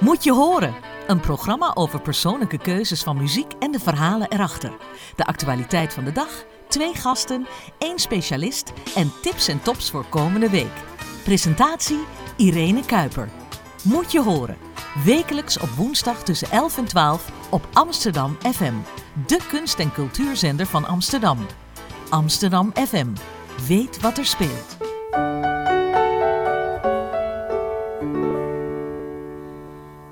Moet je horen. Een programma over persoonlijke keuzes van muziek en de verhalen erachter. De actualiteit van de dag, twee gasten, één specialist en tips en tops voor komende week. Presentatie Irene Kuiper. Moet je horen. Wekelijks op woensdag tussen 11 en 12 op Amsterdam FM. De kunst- en cultuurzender van Amsterdam. Amsterdam FM. Weet wat er speelt.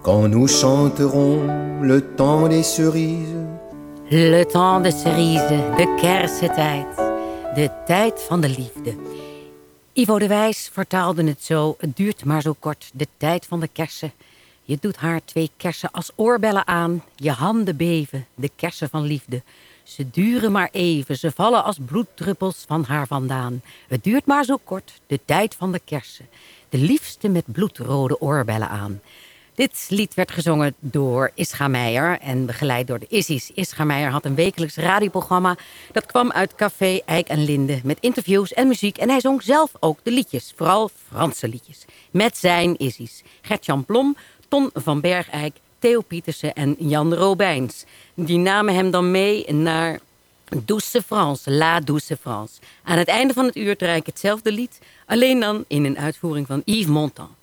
Quand nous chanterons le temps des cerises. Le temps de cerise, de kersentijd, de tijd van de liefde. Ivo de Wijs vertaalde het zo, het duurt maar zo kort, de tijd van de kersen. Je doet haar twee kersen als oorbellen aan, je handen beven, de kersen van liefde. Ze duren maar even, ze vallen als bloeddruppels van haar vandaan. Het duurt maar zo kort, de tijd van de kersen. De liefste met bloedrode oorbellen aan. Dit lied werd gezongen door Ischa Meijer en begeleid door de Issies. Ischa Meijer had een wekelijks radioprogramma. Dat kwam uit Café Eik en Linde met interviews en muziek. En hij zong zelf ook de liedjes, vooral Franse liedjes. Met zijn Issies. Gert-Jan Ton van Bergijk, Theo Pietersen en Jan Robijns. Die namen hem dan mee naar Douce France, La Douce France. Aan het einde van het uur draai ik hetzelfde lied, alleen dan in een uitvoering van Yves Montand.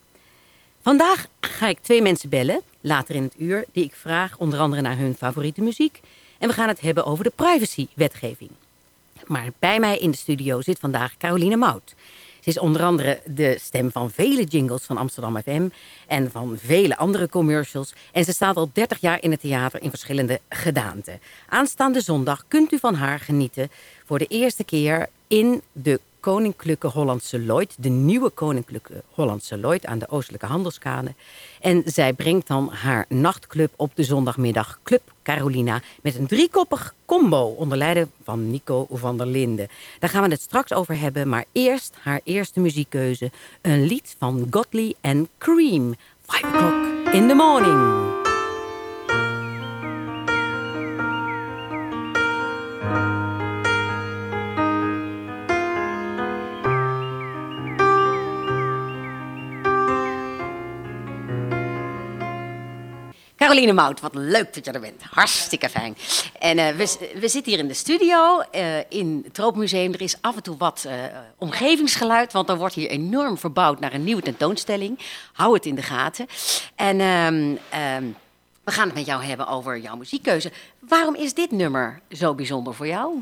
Vandaag ga ik twee mensen bellen, later in het uur, die ik vraag onder andere naar hun favoriete muziek. En we gaan het hebben over de privacywetgeving. Maar bij mij in de studio zit vandaag Caroline Mout. Ze is onder andere de stem van vele jingles van Amsterdam FM en van vele andere commercials. En ze staat al 30 jaar in het theater in verschillende gedaanten. Aanstaande zondag kunt u van haar genieten voor de eerste keer in de Koninklijke Hollandse Lloyd, de nieuwe Koninklijke Hollandse Lloyd aan de Oostelijke Handelskade. En zij brengt dan haar nachtclub op de zondagmiddag, Club Carolina, met een driekoppig combo onder leiding van Nico van der Linden. Daar gaan we het straks over hebben, maar eerst haar eerste muziekkeuze, een lied van Godley en Cream, Five O'Clock in the Morning. Caroline Mout, wat leuk dat je er bent. Hartstikke fijn. En uh, we, zitten hier in de studio uh, in het Troopmuseum. Er is af en toe wat uh, omgevingsgeluid, want er wordt hier enorm verbouwd naar een nieuwe tentoonstelling. Hou het in de gaten. En um, um, we gaan het met jou hebben over jouw muziekkeuze. Waarom is dit nummer zo bijzonder voor jou?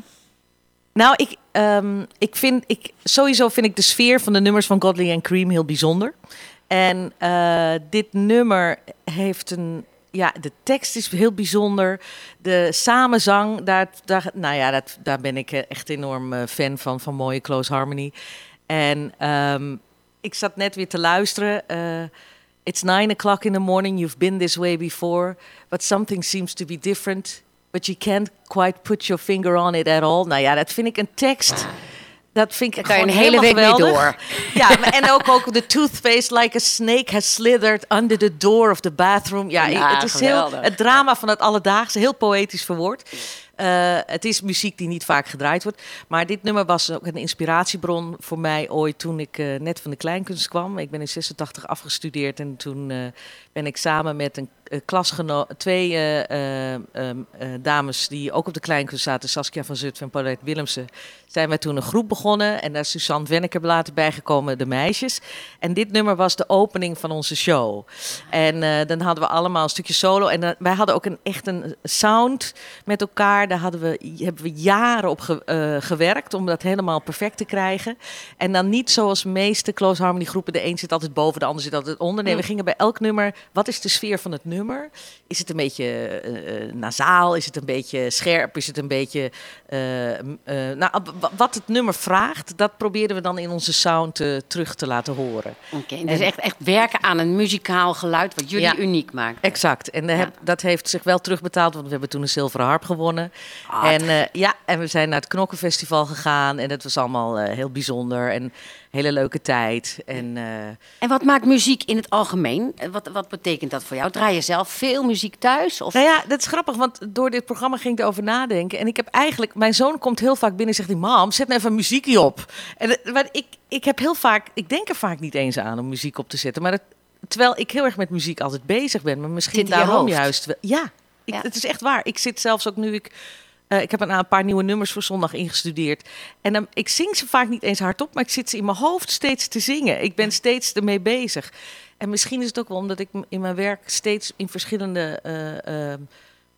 Nou, ik, um, ik vind, ik, sowieso vind ik de sfeer van de nummers van Godley en Cream heel bijzonder. En dit nummer heeft een ja, de tekst is heel bijzonder. De samenzang, daar, daar, nou ja, dat, daar ben ik echt enorm fan van, van mooie close harmony. En um, ik zat net weer te luisteren. Uh, It's nine o'clock in the morning, you've been this way before, but something seems to be different, but you can't quite put your finger on it at all. Nou ja, dat vind ik een tekst. Dat vind ik kan je een hele week mee door. Ja, en ook, ook de toothpaste like a snake has slithered under the door of the bathroom. Ja, ja het is heel het drama van het alledaagse, heel poëtisch verwoord. Uh, het is muziek die niet vaak gedraaid wordt. Maar dit nummer was ook een inspiratiebron voor mij ooit toen ik uh, net van de kleinkunst kwam. Ik ben in 86 afgestudeerd en toen uh, ben ik samen met een klasgenoot, twee um, dames die ook op de kleinkunst zaten, Saskia van Zutphen en Paulette Willemsen, zijn wij toen een groep begonnen. En daar is Suzanne Wenneker later bijgekomen, de meisjes. En dit nummer was de opening van onze show. En dan hadden we allemaal een stukje solo. En wij hadden ook een, echt een sound met elkaar. Daar hadden we, hebben we jaren op ge, gewerkt om dat helemaal perfect te krijgen. En dan niet zoals de meeste close harmony groepen. De een zit altijd boven, de ander zit altijd onder. Nee, we gingen bij elk nummer. Wat is de sfeer van het nummer? Is het een beetje uh, nasaal? Is het een beetje scherp? Is het een beetje. Uh, nou, wat het nummer vraagt, dat probeerden we dan in onze sound terug te laten horen. Oké, okay, dus echt, echt werken aan een muzikaal geluid wat jullie ja, uniek maakt. Exact. En ja. heb, dat heeft zich wel terugbetaald, want we hebben toen een zilveren harp gewonnen. Ah, en ja, en we zijn naar het Knokkenfestival gegaan en dat was allemaal heel bijzonder en hele leuke tijd. En, uh... en wat maakt muziek in het algemeen? Wat, wat betekent dat voor jou? Draai je zelf veel muziek thuis? Of? Nou ja, dat is grappig, want door dit programma ging ik erover nadenken. En ik heb eigenlijk, mijn zoon komt heel vaak binnen en zegt: Mam, zet nou even muziekje op. En maar ik, ik heb heel vaak, ik denk er vaak niet eens aan om muziek op te zetten, maar het, terwijl ik heel erg met muziek altijd bezig ben, maar misschien daarom juist. Wel. Ja, ik, het is echt waar. Ik zit zelfs ook nu ik. Uh, ik heb een, paar nieuwe nummers voor zondag ingestudeerd. En dan, ik zing ze vaak niet eens hardop, maar ik zit ze in mijn hoofd steeds te zingen. Ik ben steeds ermee bezig. En misschien is het ook wel omdat ik in mijn werk steeds in verschillende. Uh, uh,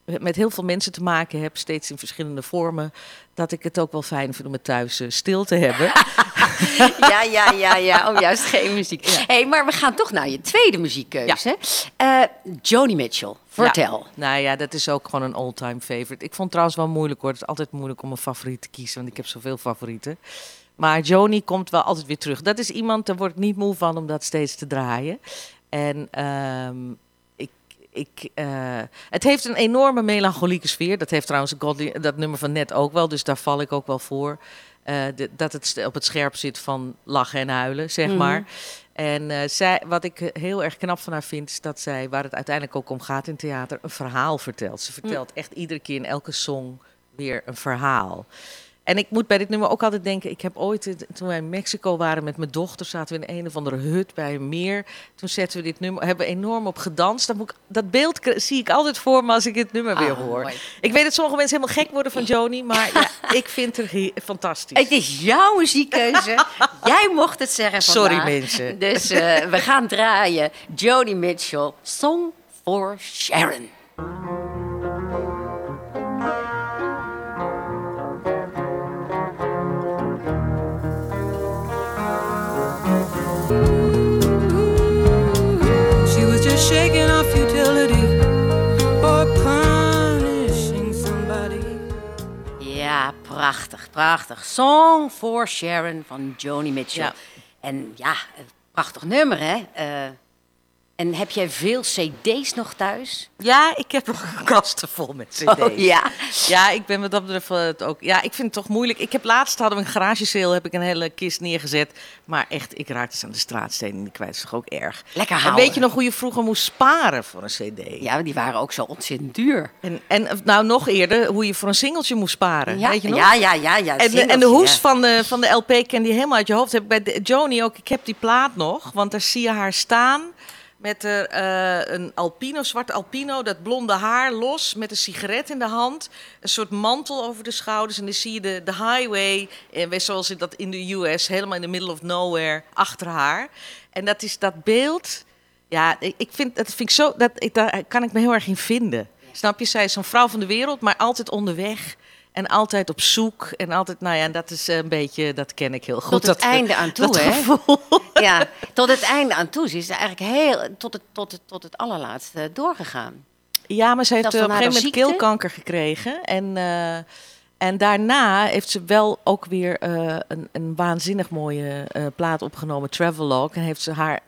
met heel veel mensen te maken heb, steeds in verschillende vormen, dat ik het ook wel fijn vind om het thuis uh, stil te hebben. ja, ja, ja, ja. Oh, juist geen muziek. Ja. hey, maar we gaan toch naar je tweede muziekkeuze. Ja. Uh, Joni Mitchell, vertel. Ja. Nou ja, dat is ook gewoon een all-time favorite. Ik vond het trouwens wel moeilijk hoor. Het is altijd moeilijk om een favoriet te kiezen, want ik heb zoveel favorieten. Maar Joni komt wel altijd weer terug. Dat is iemand, daar word ik niet moe van om dat steeds te draaien. En um, ik, uh, het heeft een enorme melancholieke sfeer. Dat heeft trouwens Godly, dat nummer van net ook wel, dus daar val ik ook wel voor. Uh, de, dat het op het scherp zit van lachen en huilen, zeg mm. maar. En uh, zij, wat ik heel erg knap van haar vind, is dat zij, waar het uiteindelijk ook om gaat in theater, een verhaal vertelt. Ze vertelt mm. echt iedere keer in elke song weer een verhaal. En ik moet bij dit nummer ook altijd denken, ik heb ooit, toen wij in Mexico waren met mijn dochter, zaten we in een of andere hut bij een meer. Toen zetten we dit nummer, hebben we enorm op gedanst. Dat, moet ik, dat beeld zie ik altijd voor me als ik dit nummer weer ah, hoor. Ik weet dat sommige mensen helemaal gek worden van Joni, maar ja, ik vind het fantastisch. Het is jouw muziekkeuze. Jij mocht het zeggen vandaag. Sorry mensen. Dus uh, we gaan draaien. Joni Mitchell, Song for Sharon. Prachtig, prachtig. Song for Sharon van Joni Mitchell. Ja. En ja, prachtig nummer, hè? Uh, en heb jij veel cd's nog thuis? Ja, ik heb nog kasten vol met cd's. Oh, ja? Ja, ik ben wat dat betreft ook... Ja, ik vind het toch moeilijk. Ik heb laatst, hadden we een garage heb ik een hele kist neergezet. Maar echt, ik raakte ze aan de straatstenen die kwijt. Dat is toch ook erg. Lekker houden. En weet je nog hoe je vroeger moest sparen voor een cd? Ja, die waren ook zo ontzettend duur. En, en nou, nog eerder, hoe je voor een singeltje moest sparen. Ja, weet je nog? Ja, ja, ja. ja en, en de hoes van, de, van de LP ken die helemaal uit je hoofd. Heb ik bij de, Joni ook. Ik heb die plaat nog, want daar zie je haar staan met er, uh, een albino, zwart albino, dat blonde haar los, met een sigaret in de hand. Een soort mantel over de schouders. En dan zie je de, de highway, eh, zoals dat in de US, helemaal in the middle of nowhere, achter haar. En dat is dat beeld. Ja, ik vind, dat vind ik zo, dat, ik, daar kan ik me heel erg in vinden. Snap je? Zij is zo'n vrouw van de wereld, maar altijd onderweg. En altijd op zoek. En altijd, nou ja, dat is een beetje, dat ken ik heel goed. Tot het dat, einde aan toe, hè? Ja, tot het einde aan toe. Ze is eigenlijk heel, tot het, tot het, tot het allerlaatste doorgegaan. Ja, maar ze heeft op een gegeven moment keelkanker gekregen. En, uh, en daarna heeft ze wel ook weer uh, een, een waanzinnig mooie uh, plaat opgenomen, Travelogue. En heeft ze haar,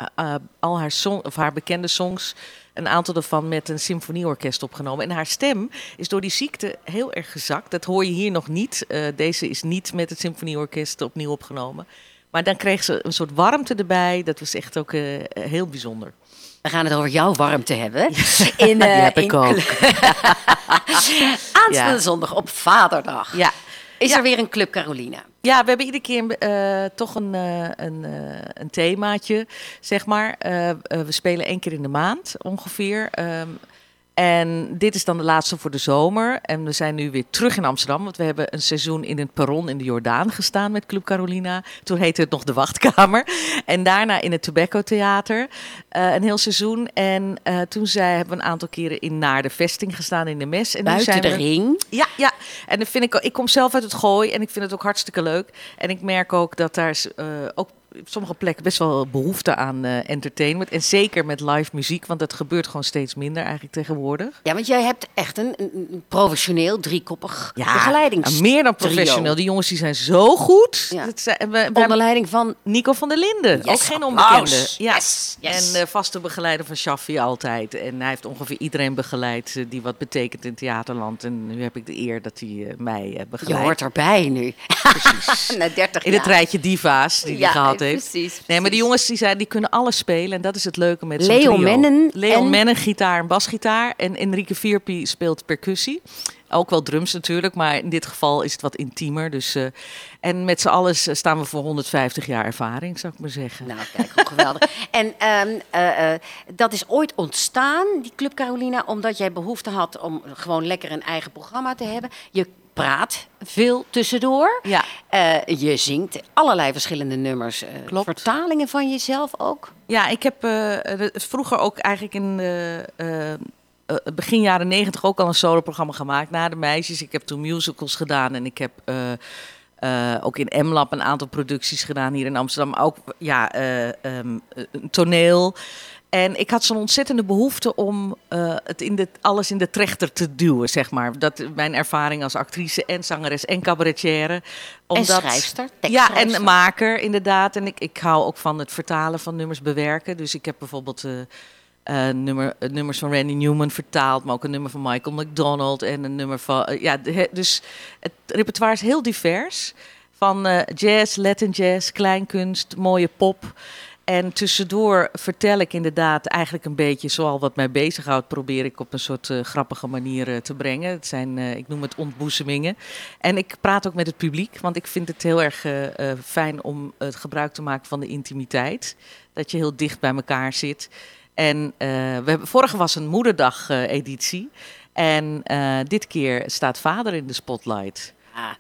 al haar, song, of haar bekende songs een aantal ervan met een symfonieorkest opgenomen. En haar stem is door die ziekte heel erg gezakt. Dat hoor je hier nog niet. Uh, deze is niet met het symfonieorkest opnieuw opgenomen. Maar dan kreeg ze een soort warmte erbij. Dat was echt ook uh, heel bijzonder. We gaan het over jouw warmte hebben. In, uh, Die heb ik ook. Aanstaande ja. zondag op Vaderdag. Ja. Is er weer een Club Carolina? Ja, we hebben iedere keer uh, toch een, uh, een, uh, een themaatje, zeg maar. we spelen één keer in de maand ongeveer. Um, en dit is dan de laatste voor de zomer. En we zijn nu weer terug in Amsterdam. Want we hebben een seizoen in het Perron in de Jordaan gestaan met Club Carolina. Toen heette het nog de Wachtkamer. En daarna in het Tobacco Theater. Uh, een heel seizoen. En uh, toen zij, hebben we een aantal keren in Naar de Vesting gestaan in de Mes. En Buiten zijn de we... ring? Ja, ja. En dan vind ik, ik kom zelf uit het Gooi. En ik vind het ook hartstikke leuk. En ik merk ook dat daar uh, ook op sommige plekken best wel behoefte aan uh, entertainment. En zeker met live muziek, want dat gebeurt gewoon steeds minder eigenlijk tegenwoordig. Ja, want jij hebt echt een, een professioneel, driekoppig ja, begeleidings. meer dan professioneel. Die jongens die zijn zo goed. Ja. Dat zijn, we, Onder leiding van Nico van der Linden. Yes, ook geen onbekende. Ja. Yes, yes. En uh, vaste begeleider van Shaffi altijd. En hij heeft ongeveer iedereen begeleid uh, die wat betekent in theaterland. En nu heb ik de eer dat hij mij begeleidt. Je hoort erbij nu. Precies. Na 30 in het rijtje diva's die hij gehad heeft heeft. Precies, Nee, maar die jongens die, zijn, die kunnen alles spelen. En dat is het leuke met zo'n Leon trio. Mennen Leon en- Mennen, gitaar en basgitaar. En Enrique Vierpi speelt percussie. Ook wel drums natuurlijk, maar in dit geval is het wat intiemer. Dus, eh, en met z'n allen s- staan we voor 150 jaar ervaring, zou ik maar zeggen. Nou, kijk, hoe geweldig. En ehm, eh, eh, dat is ooit ontstaan, die Club Carolina, omdat jij behoefte had om gewoon lekker een eigen programma te hebben. Je praat veel tussendoor. Ja. Eh, je zingt allerlei verschillende nummers. eh, Klopt. Vertalingen van jezelf ook. Ja, ik heb eh, vroeger ook eigenlijk in de eh, begin jaren negentig ook al een soloprogramma gemaakt na de meisjes. Ik heb toen musicals gedaan en ik heb ook in M-Lab een aantal producties gedaan hier in Amsterdam. Ook ja, eh, ehm, een toneel. En ik had zo'n ontzettende behoefte om eh, het in de, alles in de trechter te duwen, zeg maar. Dat mijn ervaring als actrice en zangeres en cabaretière. En schrijfster, Ja, en maker inderdaad. En ik, ik hou ook van het vertalen van nummers bewerken. Dus ik heb bijvoorbeeld eh, eh, nummer, nummers van Randy Newman vertaald, maar ook een nummer van Michael McDonald en een nummer van. ja, de- dus het repertoire is heel divers. Van eh, jazz, Latin jazz, kleinkunst, mooie pop. En tussendoor vertel ik inderdaad eigenlijk een beetje zoal wat mij bezighoudt, probeer ik op een soort eh, grappige manier eh, te brengen. Het zijn, eh, ik noem het ontboezemingen. En ik praat ook met het publiek, want ik vind het heel erg fijn om het gebruik te maken van de intimiteit. Dat je heel dicht bij elkaar zit. En we hebben, vorige was een moederdag-editie. en eh, dit keer staat vader in de spotlight. Ja,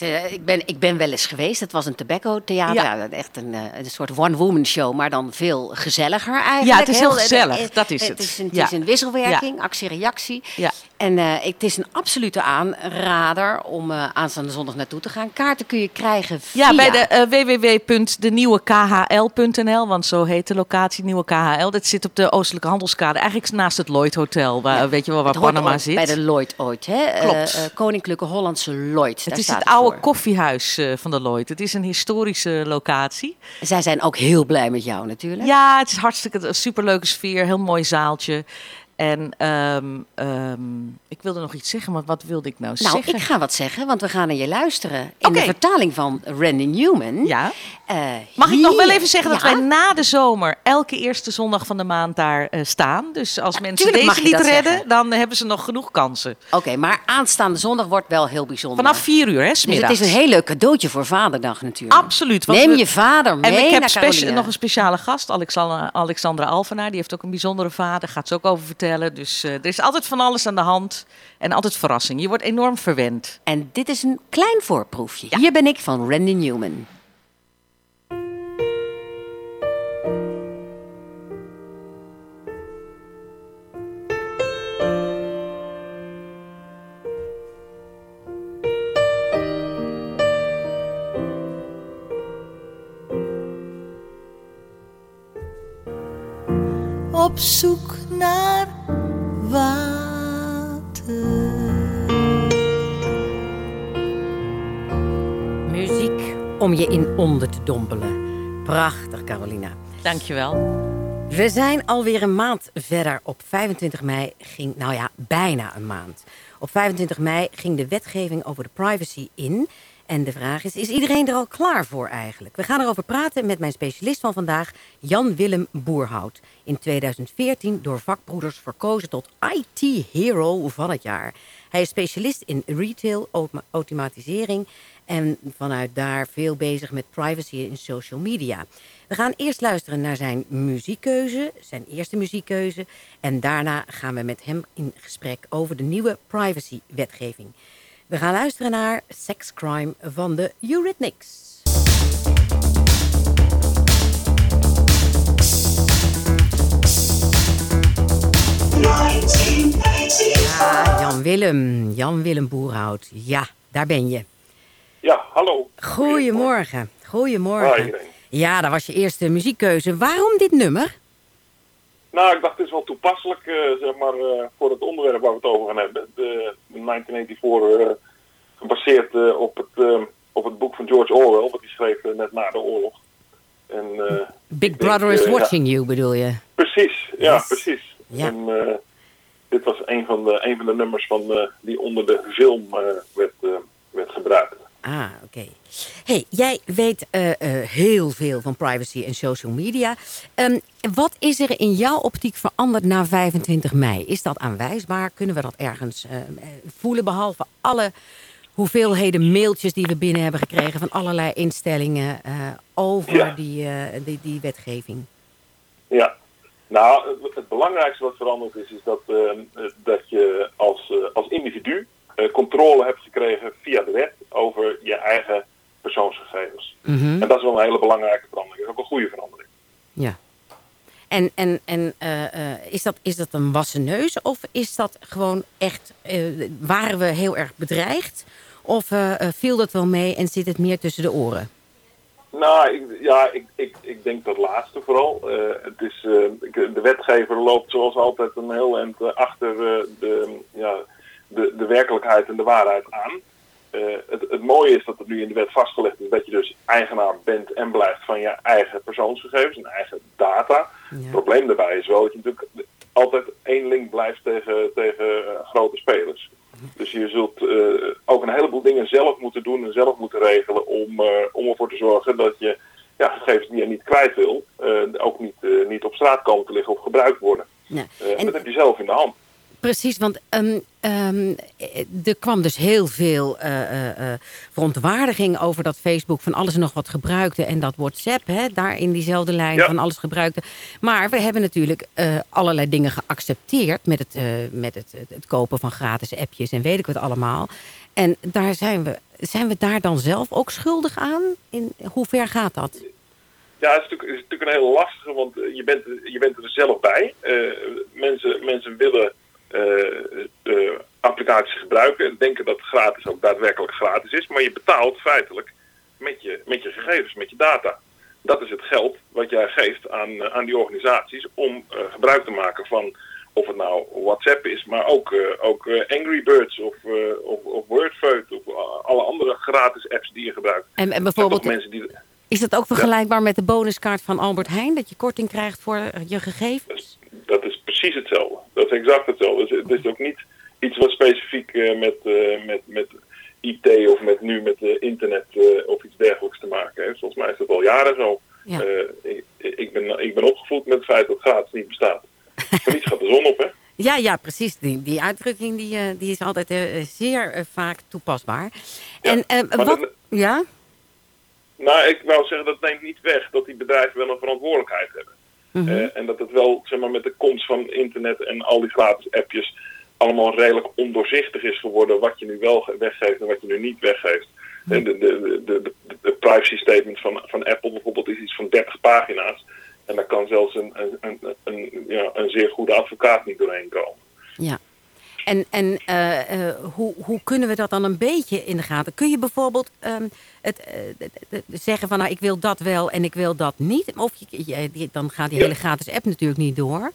eh, ik, ben, ik ben wel eens geweest. Het was een tobacco theater. Ja. Echt een, eh, een soort one-woman show, maar dan veel gezelliger eigenlijk. Ja, het is heel eh, gezellig, dat is het. Het is een, het Ja. is een wisselwerking, actie-reactie. Ja. En het is een absolute aanrader om aanstaande zondag naartoe te gaan. Kaarten kun je krijgen via... Ja, bij de www.denieuwekhl.nl, want zo heet de locatie Nieuwe KHL. Dat zit op de Oostelijke Handelskade, eigenlijk naast het Lloyd Hotel, waar, weet je wel, waar Panama zit. bij de Lloyd ooit, hè? Klopt. Koninklijke Hollandse Lloyd. het is het oude koffiehuis eh, van de Lloyd. Het is een historische locatie. Zij zijn ook heel blij met jou natuurlijk. Ja, het is hartstikke een superleuke sfeer, heel mooi zaaltje. En ehm, ehm, ik wilde nog iets zeggen, maar wat wilde ik nou, Nou, zeggen? ik ga wat zeggen, want we gaan naar je luisteren. In de vertaling van Randy Newman. Ja. Eh, Mag ik nog wel even zeggen dat Ja? wij na de zomer elke eerste zondag van de maand daar eh, staan. Dus als mensen deze niet redden, zeggen. dan hebben ze nog genoeg kansen. Oké, maar aanstaande zondag wordt wel heel bijzonder. Vanaf vier uur, hè, dus het smiddags. is een heel leuk cadeautje voor Vaderdag natuurlijk. Absoluut. Neem we- je vader mee En ik heb naar nog een speciale gast, Alexandra, Alexandra Alvenaar. Die heeft ook een bijzondere vader, gaat ze ook over vertellen. Dus eh, er is altijd van alles aan de hand en altijd verrassing. Je wordt enorm verwend. En dit is een klein voorproefje. Hier ben ik van Randy Newman. op zoek je in onder te dompelen. Prachtig, Carolina. Dankjewel. We zijn alweer een maand verder. Op 25 mei ging, nou ja, bijna een maand. Op 25 mei ging de wetgeving over de privacy in. En de vraag is, is iedereen er al klaar voor eigenlijk? We gaan erover praten met mijn specialist van vandaag, Jan-Willem Boerhout. In 2014 door vakbroeders verkozen tot IT-hero van het jaar. Hij is specialist in retail, automa- automatisering en vanuit daar veel bezig met privacy in social media. We gaan eerst luisteren naar zijn muziekkeuze, zijn eerste muziekkeuze. En daarna gaan we met hem in gesprek over de nieuwe privacy-wetgeving. We gaan luisteren naar Sex Crime van de Eurythmics. Ja, Jan Willem, Jan Willem Boerhout. Ja, daar ben je. Ja, hallo. Goedemorgen. Goedemorgen. Ja, dat was je eerste muziekkeuze. Waarom dit nummer? Nou, ik dacht het is wel toepasselijk, eh, zeg maar, eh, voor het onderwerp waar we het over gaan hebben. De, de 1984, eh, gebaseerd op, het, op het boek van George Orwell, wat hij schreef net na de oorlog. En, Big denk, Brother is ja, watching you, bedoel je? precies, ja, Yes. precies. Ja. En dit was een van de, een van de nummers van, eh, die onder de film eh, werd, eh, werd gebruikt. Ah, oké. Hey, jij weet heel veel van privacy en social media. Um, wat is er in jouw optiek veranderd na 25 mei? Is dat aanwijsbaar? Kunnen we dat ergens voelen? Behalve alle hoeveelheden mailtjes die we binnen hebben gekregen van allerlei instellingen over ja. die, die, die wetgeving. Ja, nou, het belangrijkste wat veranderd is, is dat, dat je als, als individu controle hebt gekregen via de wet over je eigen persoonsgegevens. Mhm. En dat is wel een hele belangrijke verandering. Dat is ook een goede verandering. Ja. En, en, en uh, is, dat, is dat een wassen neus of is dat gewoon echt, waren we heel erg bedreigd? Of viel dat wel mee en zit het meer tussen de oren? Nou, ik, ja, ik, ik, ik denk dat laatste vooral. het is, de wetgever loopt zoals altijd een heel eind achter de, ja, de, de werkelijkheid en de waarheid aan. Het, het, mooie is dat het nu in de wet vastgelegd is dat je dus eigenaar bent en blijft van je eigen persoonsgegevens en eigen data. Het probleem daarbij is wel dat je natuurlijk altijd één link blijft tegen, tegen grote spelers. Dus je zult uh, ook een heleboel dingen zelf moeten doen en zelf moeten regelen om, om ervoor te zorgen dat je ja, gegevens die je niet kwijt wil, ook niet, niet op straat komen te liggen of gebruikt worden. Ja. En dat heb je zelf in de hand. Precies, want um, um, er kwam dus heel veel uh, uh, verontwaardiging over dat Facebook van alles en nog wat gebruikte. En dat WhatsApp, hè, daar in diezelfde lijn ja. van alles gebruikte. Maar we hebben natuurlijk allerlei dingen geaccepteerd met, het, met het, het, kopen van gratis appjes en weet ik wat allemaal. En daar zijn we, zijn we daar dan zelf ook schuldig aan? In, hoe ver gaat dat? Ja, het is natuurlijk, is natuurlijk een heel lastige, want je bent, je bent er zelf bij. mensen, mensen willen gebruiken en denken dat gratis ook daadwerkelijk gratis is. Maar je betaalt feitelijk met je, met je gegevens, met je data. Dat is het geld wat jij geeft aan, aan die organisaties om uh, gebruik te maken van of het nou WhatsApp is, maar ook, uh, ook Angry Birds of, of, of Wordfeud of alle andere gratis apps die je gebruikt. En, en bijvoorbeeld, mensen die... is dat ook vergelijkbaar ja. met de bonuskaart van Albert Heijn, dat je korting krijgt voor je gegevens? Dat is precies hetzelfde. Dat is exact hetzelfde. Dus het is ook niet iets wat specifiek uh, met, uh, met, met IT of met nu met uh, internet of iets dergelijks te maken heeft. Volgens mij is dat al jaren zo. Ja. Ik, ik, ben, ik ben opgevoed met het feit dat gratis niet bestaat. Voor niets gaat de zon op, hè? Ja, ja, precies. Die, die uitdrukking die, die is altijd zeer vaak toepasbaar. Ja, en wat... Dat, ja? Nou, ik wou zeggen, dat neemt niet weg dat die bedrijven wel een verantwoordelijkheid hebben. Mm -hmm. uh, en dat het wel, zeg maar, met de komst van internet en al die gratis appjes allemaal redelijk ondoorzichtig is geworden wat je nu wel weggeeft en wat je nu niet weggeeft. De, de, de, de, de privacy statement van, van Apple bijvoorbeeld is iets van 30 pagina's. En daar kan zelfs een, een, een, een, ja, een zeer goede advocaat niet doorheen komen. Ja. En, en uh, uh, hoe, hoe kunnen we dat dan een beetje in de gaten? Kun je bijvoorbeeld um, het, uh, zeggen van nou ik wil dat wel en ik wil dat niet? Of je, je, dan gaat die ja. hele gratis app natuurlijk niet door.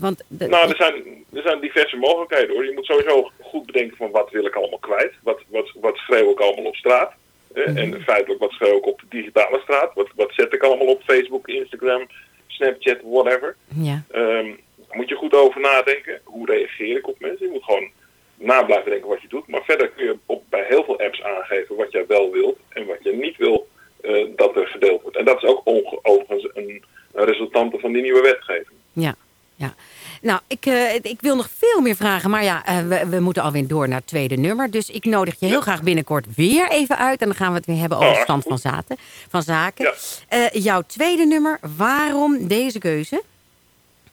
Want de, nou, er zijn, er zijn diverse mogelijkheden hoor. Je moet sowieso goed bedenken van wat wil ik allemaal kwijt? Wat, wat, wat schreeuw ik allemaal op straat? Mm -hmm. En feitelijk wat schreeuw ik op de digitale straat? Wat, wat zet ik allemaal op Facebook, Instagram, Snapchat, whatever? Ja. Um, daar moet je goed over nadenken. Hoe reageer ik op mensen? Je moet gewoon na blijven denken wat je doet. Maar verder kun je op, bij heel veel apps aangeven wat jij wel wilt en wat je niet wil uh, dat er gedeeld wordt. En dat is ook overigens een, een resultante van die nieuwe wetgeving. Ik, uh, ik wil nog veel meer vragen, maar ja, uh, we, we, moeten alweer door naar het tweede nummer. Dus ik nodig je heel graag binnenkort weer even uit. En dan gaan we het weer hebben over de stand van, zaten, van zaken. Ja. jouw tweede nummer, waarom deze keuze?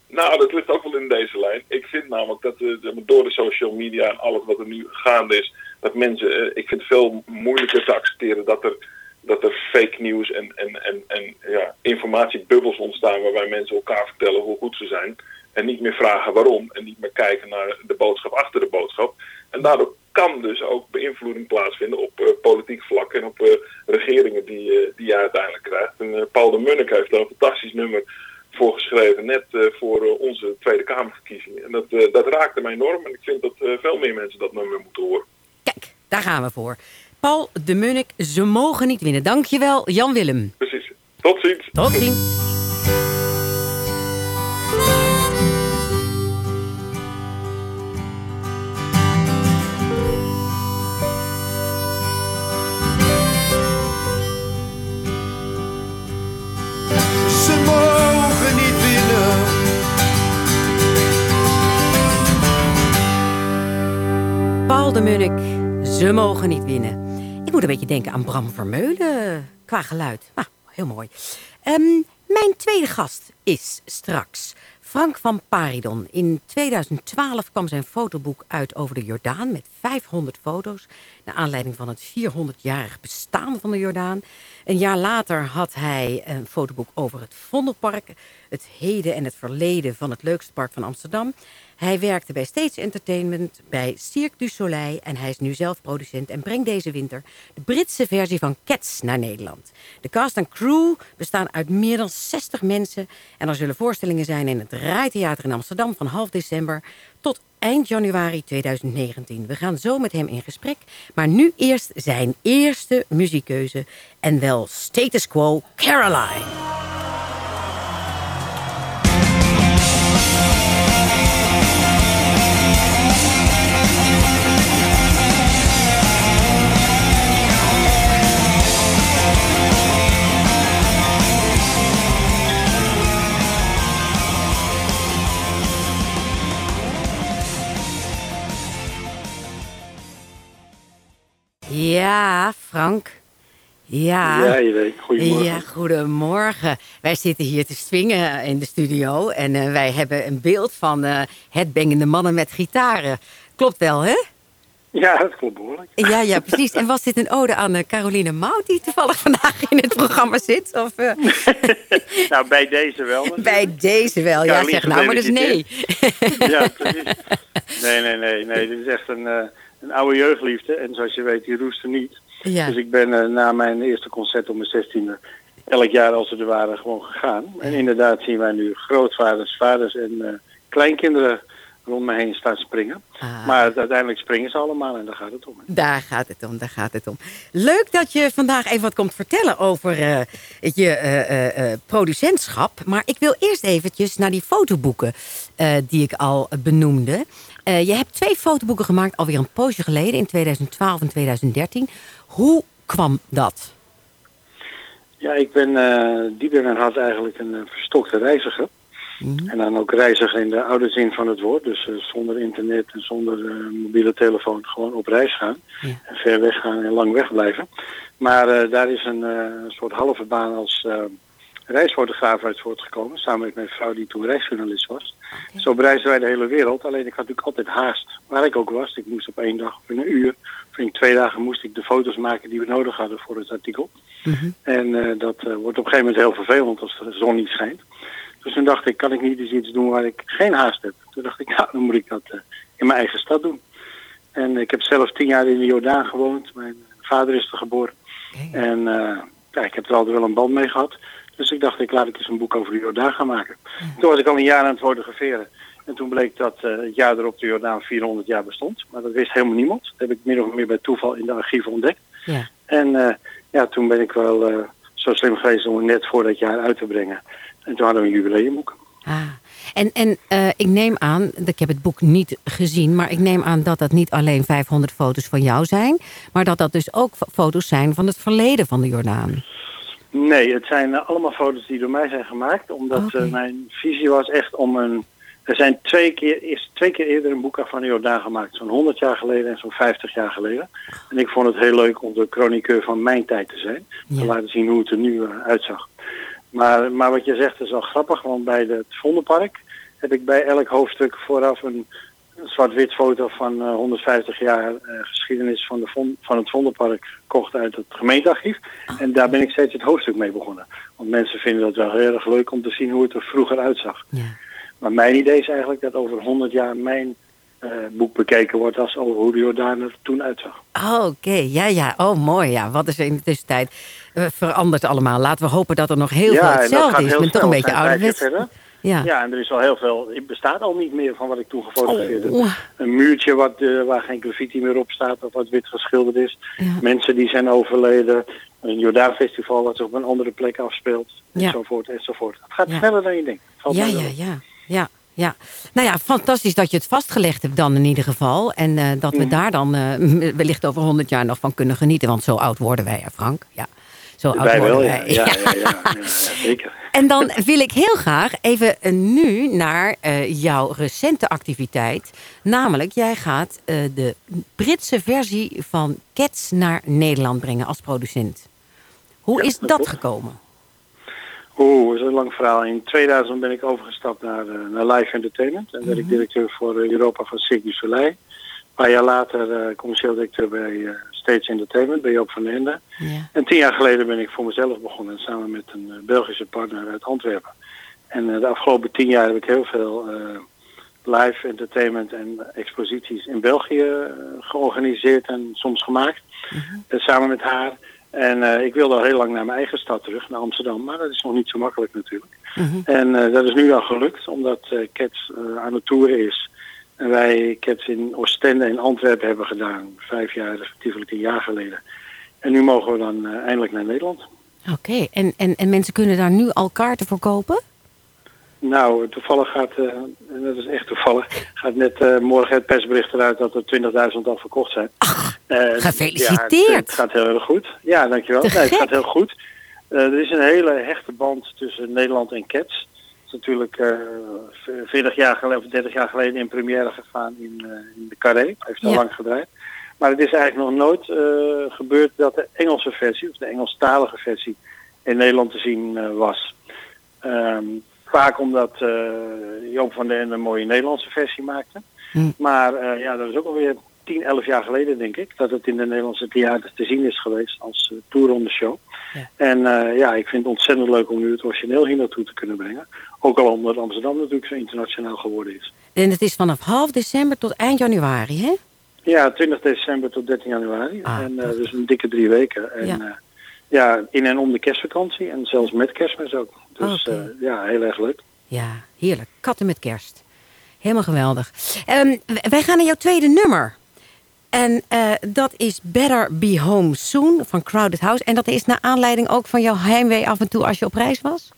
Nou, dat ligt ook wel in deze lijn. Ik vind namelijk dat door de social media en alles wat er nu gaande is, dat mensen, ik vind het veel moeilijker te accepteren dat er, dat er fake nieuws en, en, en, en ja, informatiebubbels ontstaan waarbij mensen elkaar vertellen hoe goed ze zijn. En niet meer vragen waarom en niet meer kijken naar de boodschap achter de boodschap. En daardoor kan dus ook beïnvloeding plaatsvinden op uh, politiek vlak en op regeringen die, die je uiteindelijk krijgt. En Paul de Munnik heeft daar een fantastisch nummer voor geschreven, net uh, voor uh, onze Tweede Kamerverkiezingen. En dat, uh, dat raakte mij enorm en ik vind dat veel meer mensen dat nummer moeten horen. Kijk, daar gaan we voor. Paul de Munnik, ze mogen niet winnen. Dankjewel, Jan Willem. Precies. Tot ziens. Tot ziens. Ze mogen niet winnen. Ik moet een beetje denken aan Bram Vermeulen qua geluid. Ah, heel mooi. Um, mijn tweede gast is straks Frank van Paridon. In 2012 kwam zijn fotoboek uit over de Jordaan met 500 foto's. Naar aanleiding van het 400-jarig bestaan van de Jordaan. Een jaar later had hij een fotoboek over het Vondelpark. Het heden en het verleden van het leukste park van Amsterdam. Hij werkte bij Stage Entertainment, bij Cirque du Soleil en hij is nu zelf producent en brengt deze winter de Britse versie van Cats naar Nederland. De cast en crew bestaan uit meer dan 60 mensen en er zullen voorstellingen zijn in het Rijtheater in Amsterdam van half december tot eind januari 2019. We gaan zo met hem in gesprek, maar nu eerst zijn eerste muziekkeuze en wel Status Quo Caroline. Ja, Frank. Ja. Ja, je weet. Goedemorgen. Ja, goedemorgen. Wij zitten hier te swingen in de studio en uh, wij hebben een beeld van uh, het bengende mannen met gitaren. Klopt wel, hè? Ja, dat klopt behoorlijk. Ja, ja, precies. En was dit een ode aan uh, Caroline Mout die toevallig vandaag in het programma zit? Of, nou, bij deze wel. Bij deze wel, ja. Zeg nou, maar dus nee. ja, precies. Nee, nee, nee. nee. Dit is echt een een oude jeugdliefde. En zoals je weet, die roest er niet. Ja. Dus ik ben uh, na mijn eerste concert om mijn zestiende elk jaar als ze er waren gewoon gegaan. En inderdaad zien wij nu grootvaders, vaders en uh, kleinkinderen rond me heen staan springen. Ah. Maar uiteindelijk springen ze allemaal en daar gaat het om. Daar gaat het om, daar gaat het om. Leuk dat je vandaag even wat komt vertellen over uh, je producentschap. Maar ik wil eerst eventjes naar die fotoboeken die ik al benoemde. Uh, je hebt twee fotoboeken gemaakt alweer een poosje geleden, in 2012 en 2013. Hoe kwam dat? Ja, ik ben uh, dieper en had eigenlijk een uh, verstokte reiziger. Mhm. En dan ook reiziger in de oude zin van het woord. Dus zonder internet en zonder mobiele telefoon gewoon op reis gaan. En ver weg gaan en lang wegblijven. Maar daar is een soort halve baan als reisfotograaf uit voortgekomen. Samen met mijn vrouw die toen reisjournalist was. Zo bereisden wij de hele wereld. Alleen ik had natuurlijk altijd haast. Waar ik ook was. Ik moest op één dag of in een uur of in twee dagen moest ik de foto's maken die we nodig hadden voor het artikel. Mhm. En uh, dat uh, wordt op een gegeven moment heel vervelend als de zon niet schijnt. Dus toen dacht ik, kan ik niet eens iets doen waar ik geen haast heb? Toen dacht ik, nou, dan moet ik dat uh, in mijn eigen stad doen. En ik heb zelf tien jaar in de Jordaan gewoond. Mijn vader is er geboren. En ja, ik heb er altijd wel een band mee gehad. Dus ik dacht, ik laat ik eens een boek over de Jordaan gaan maken. Toen was ik al een jaar aan het fotograferen. En toen bleek dat uh, het jaar erop de Jordaan 400 jaar bestond. Maar dat wist helemaal niemand. Dat heb ik min of meer bij toeval in de archieven ontdekt. Ja. En uh, ja, toen ben ik wel uh, zo slim geweest om het net voor dat jaar uit te brengen. En toen hadden we een jubileumboek. Ah. En, en ik neem aan, ik heb het boek niet gezien, maar ik neem aan dat dat niet alleen 500 foto's van jou zijn, maar dat dat dus ook foto's zijn van het verleden van de Jordaan. Nee, het zijn eh, allemaal foto's die door mij zijn gemaakt. Omdat uh, mijn visie was echt om een... Er zijn twee keer, is twee keer eerder een boek van de Jordaan gemaakt. Zo'n 100 jaar geleden en zo'n 50 jaar geleden. En ik vond het heel leuk om de chroniqueur van mijn tijd te zijn. Te laten zien hoe het er nu uh, uitzag. Maar, maar wat je zegt is wel grappig. Want bij het Vondelpark heb ik bij elk hoofdstuk vooraf een zwart-wit foto van 150 jaar geschiedenis van, de van het Vondelpark gekocht uit het gemeentearchief. Oh. En daar ben ik steeds het hoofdstuk mee begonnen. Want mensen vinden dat wel heel erg leuk om te zien hoe het er vroeger uitzag. Ja. Maar mijn idee is eigenlijk dat over 100 jaar mijn uh, boek bekeken wordt als over hoe de Jordaan er toen uitzag. Oh, Oké, ja, ja. Oh, mooi. Ja. Wat is er in de tussentijd uh, veranderd allemaal? Laten we hopen dat er nog heel veel hetzelfde is. Ik ben toch een beetje ouderwets. Ja. ja, en er is al heel veel. Het bestaat al niet meer van wat ik toen gefotografeerd heb. Oh. Een muurtje wat, uh, waar geen graffiti meer op staat of wat wit geschilderd is. Mensen die zijn overleden. Een Jordaan-festival dat zich op een andere plek afspeelt. Enzovoort, enzovoort. Het gaat sneller dan je denkt. ja, ja, ja, ja. Ja, nou ja, fantastisch dat je het vastgelegd hebt dan in ieder geval. En uh, dat we mhm. daar dan uh, wellicht over honderd jaar nog van kunnen genieten. Want zo oud worden wij, Frank. Ja. Zo oud wel, ja. Ja, ja, ja, zeker. En dan wil ik heel graag even nu naar jouw recente activiteit. Namelijk, jij gaat de Britse versie van Cats naar Nederland brengen als producent. Hoe is dat gekomen? Oeh, dat is een lang verhaal. In 2000 ben ik overgestapt naar, uh, naar Live Entertainment. En werd ik mhm. directeur voor Europa van Cirque du Soleil. Paar jaar later uh, commercieel directeur bij Stage Entertainment, bij Joop van den Ende. Ja. En tien jaar geleden ben ik voor mezelf begonnen, samen met een Belgische partner uit Antwerpen. En de afgelopen tien jaar heb ik heel veel live entertainment en exposities in België georganiseerd en soms gemaakt. Mhm. samen met haar. En uh, ik wilde al heel lang naar mijn eigen stad terug, naar Amsterdam. Maar dat is nog niet zo makkelijk natuurlijk. Mhm. En dat is nu al gelukt, omdat Cats aan het toeren is. En wij Cats in Oostende en Antwerpen hebben gedaan. Vijf jaar, respectievelijk tien jaar geleden. En nu mogen we dan eindelijk naar Nederland. Oké, en, en, en mensen kunnen daar nu al kaarten voor kopen? Nou, toevallig gaat, uh, en dat is echt toevallig, gaat net uh, morgen het persbericht eruit dat er 20.000 al verkocht zijn. Ach, gefeliciteerd. Ja, het, gaat heel erg goed. Ja, dankjewel. Nee, het gaat heel goed. er is een hele hechte band tussen Nederland en Cats. Het is natuurlijk 40 jaar geleden of 30 jaar geleden in première gegaan in, in de Carré. Heeft al lang gedraaid. Maar het is eigenlijk nog nooit gebeurd dat de Engelse versie, of de Engelstalige versie, in Nederland te zien was. Um, Vaak omdat uh, Joop van den een mooie Nederlandse versie maakte. Hm. Maar uh, ja, dat is ook alweer 10, 11 jaar geleden, denk ik, dat het in de Nederlandse theater te zien is geweest als uh, show. Ja. En ja, ik vind het ontzettend leuk om nu het origineel hier naartoe te kunnen brengen. Ook al omdat Amsterdam natuurlijk zo internationaal geworden is. En het is vanaf half december tot eind januari, hè? Ja, 20 december tot 13 januari. Ah, en dus een dikke drie weken. En, ja. ja, in en om de kerstvakantie en zelfs met kerstmis ook. Dus okay. ja, heel erg leuk. Ja, heerlijk. Katten met kerst. Helemaal geweldig. Um, wij gaan naar jouw tweede nummer. En uh, dat is Better Be Home Soon van Crowded House. En dat is naar aanleiding ook van jouw heimwee af en toe als je op reis was?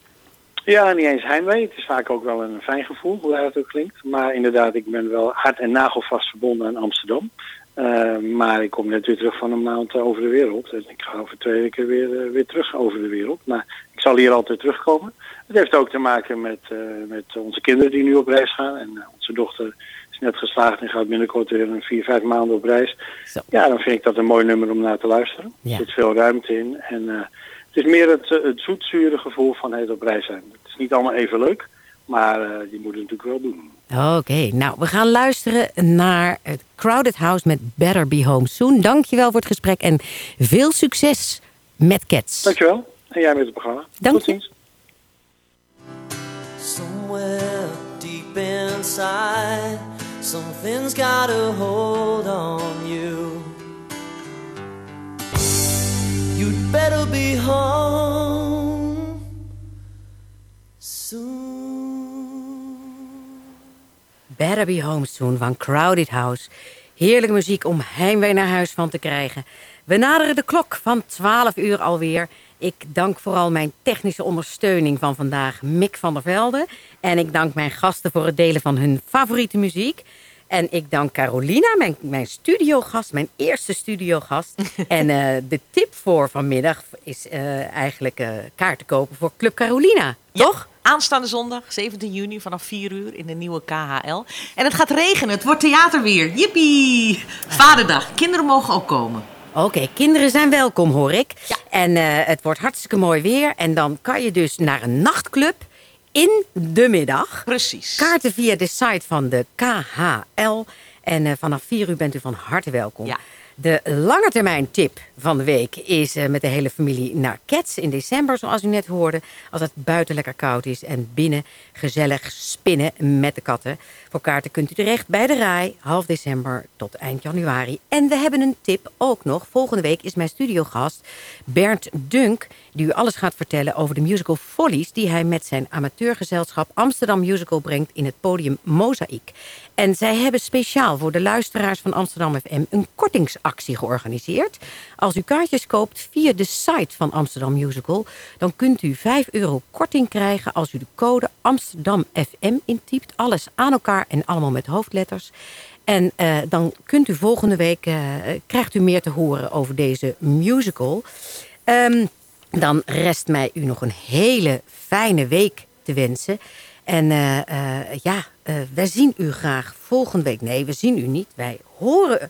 Ja, niet eens heimwee. Het is vaak ook wel een fijn gevoel, hoe dat ook klinkt. Maar inderdaad, ik ben wel hard en nagelvast verbonden aan Amsterdam. Uh, maar ik kom net weer terug van een maand over de wereld. En ik ga over twee weken weer, weer terug over de wereld. Maar ik zal hier altijd terugkomen. Het heeft ook te maken met, met onze kinderen die nu op reis gaan. En onze dochter net geslaagd en gaat binnenkort weer een vier, vijf maanden op reis. Zo. Ja, dan vind ik dat een mooi nummer om naar te luisteren. Er zit veel ruimte in. En het is meer het, het zoetzure gevoel van het op reis zijn. Het is niet allemaal even leuk. Maar uh, die moet het natuurlijk wel doen. Oké, nou, we gaan luisteren naar het Crowded House met Better Be Home Soon. Dankjewel voor het gesprek en veel succes met Cats. Dankjewel. En jij met het programma. Dank Tot ziens. Somewhere deep inside Something's got a hold on you You'd better be home soon Better Be Home Soon van Crowded House. Heerlijke muziek om heimwee naar huis van te krijgen. We naderen de klok van 12 uur alweer. Ik dank vooral mijn technische ondersteuning van vandaag, Mick van der Velde. En ik dank mijn gasten voor het delen van hun favoriete muziek. En ik dank Carolina, mijn, mijn studiogast, mijn eerste studiogast. en uh, de tip voor vanmiddag is uh, eigenlijk uh, kaarten kopen voor Club Carolina, ja. toch? Aanstaande zondag, 17 juni, vanaf 4 uur in de nieuwe KHL. En het gaat regenen, het wordt theater weer. Jippie! Vaderdag, kinderen mogen ook komen. Oké, kinderen zijn welkom, hoor ik. Ja. En uh, het wordt hartstikke mooi weer. En dan kan je dus naar een nachtclub in de middag. Precies. Kaarten via de site van de KHL. En uh, vanaf 4 uur bent u van harte welkom. Ja. De lange termijn tip van de week is uh, met de hele familie naar Cats in december, zoals u net hoorde. Als het buiten lekker koud is en binnen gezellig spinnen met de katten. Voor kaarten kunt u terecht bij de RAI, half december tot eind januari. En we hebben een tip ook nog. Volgende week is mijn studiogast Bernd Dunk, die u alles gaat vertellen over de musical Follies, die hij met zijn amateurgezelschap Amsterdam Musical brengt in het podium Mozaïek. En zij hebben speciaal voor de luisteraars van Amsterdam FM een kortingsactie georganiseerd. Als u kaartjes koopt via de site van Amsterdam Musical, dan kunt u 5 euro korting krijgen als u de code Amsterdam FM intypt. Alles aan elkaar en allemaal met hoofdletters. En uh, dan kunt u volgende week, uh, krijgt u meer te horen over deze musical. Um, Dan rest mij u nog een hele fijne week te wensen. En uh, uh, ja, wij zien u graag volgende week. Nee, we zien u niet. Wij horen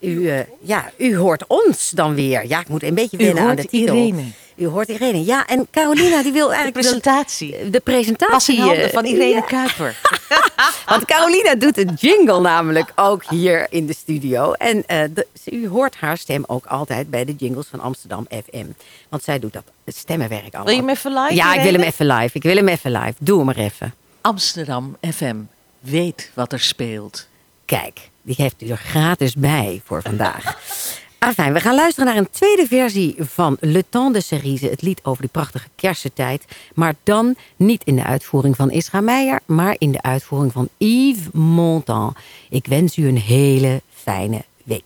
u. ja, u hoort ons dan weer. Ja, ik moet een beetje wennen aan de titel. Irene. U hoort Irene. Ja, en Carolina die wil eigenlijk... De presentatie. De, de presentatie. Was van Irene ja. Kuiper. Want Carolina doet een jingle namelijk ook hier in de studio. En uh, de, u hoort haar stem ook altijd bij de jingles van Amsterdam FM. Want zij doet dat stemmenwerk allemaal. Wil je hem even live? Ja, ik wil hem even live. Ik wil hem even live. Doe hem maar even. Amsterdam FM. Weet wat er speelt. Kijk, die heeft u er gratis bij voor vandaag. We gaan luisteren naar een tweede versie van Le Temps de Cerise. Het lied over die prachtige kersentijd. Maar dan niet in de uitvoering van Isra Meijer, maar in de uitvoering van Yves Montand. Ik wens u een hele fijne week.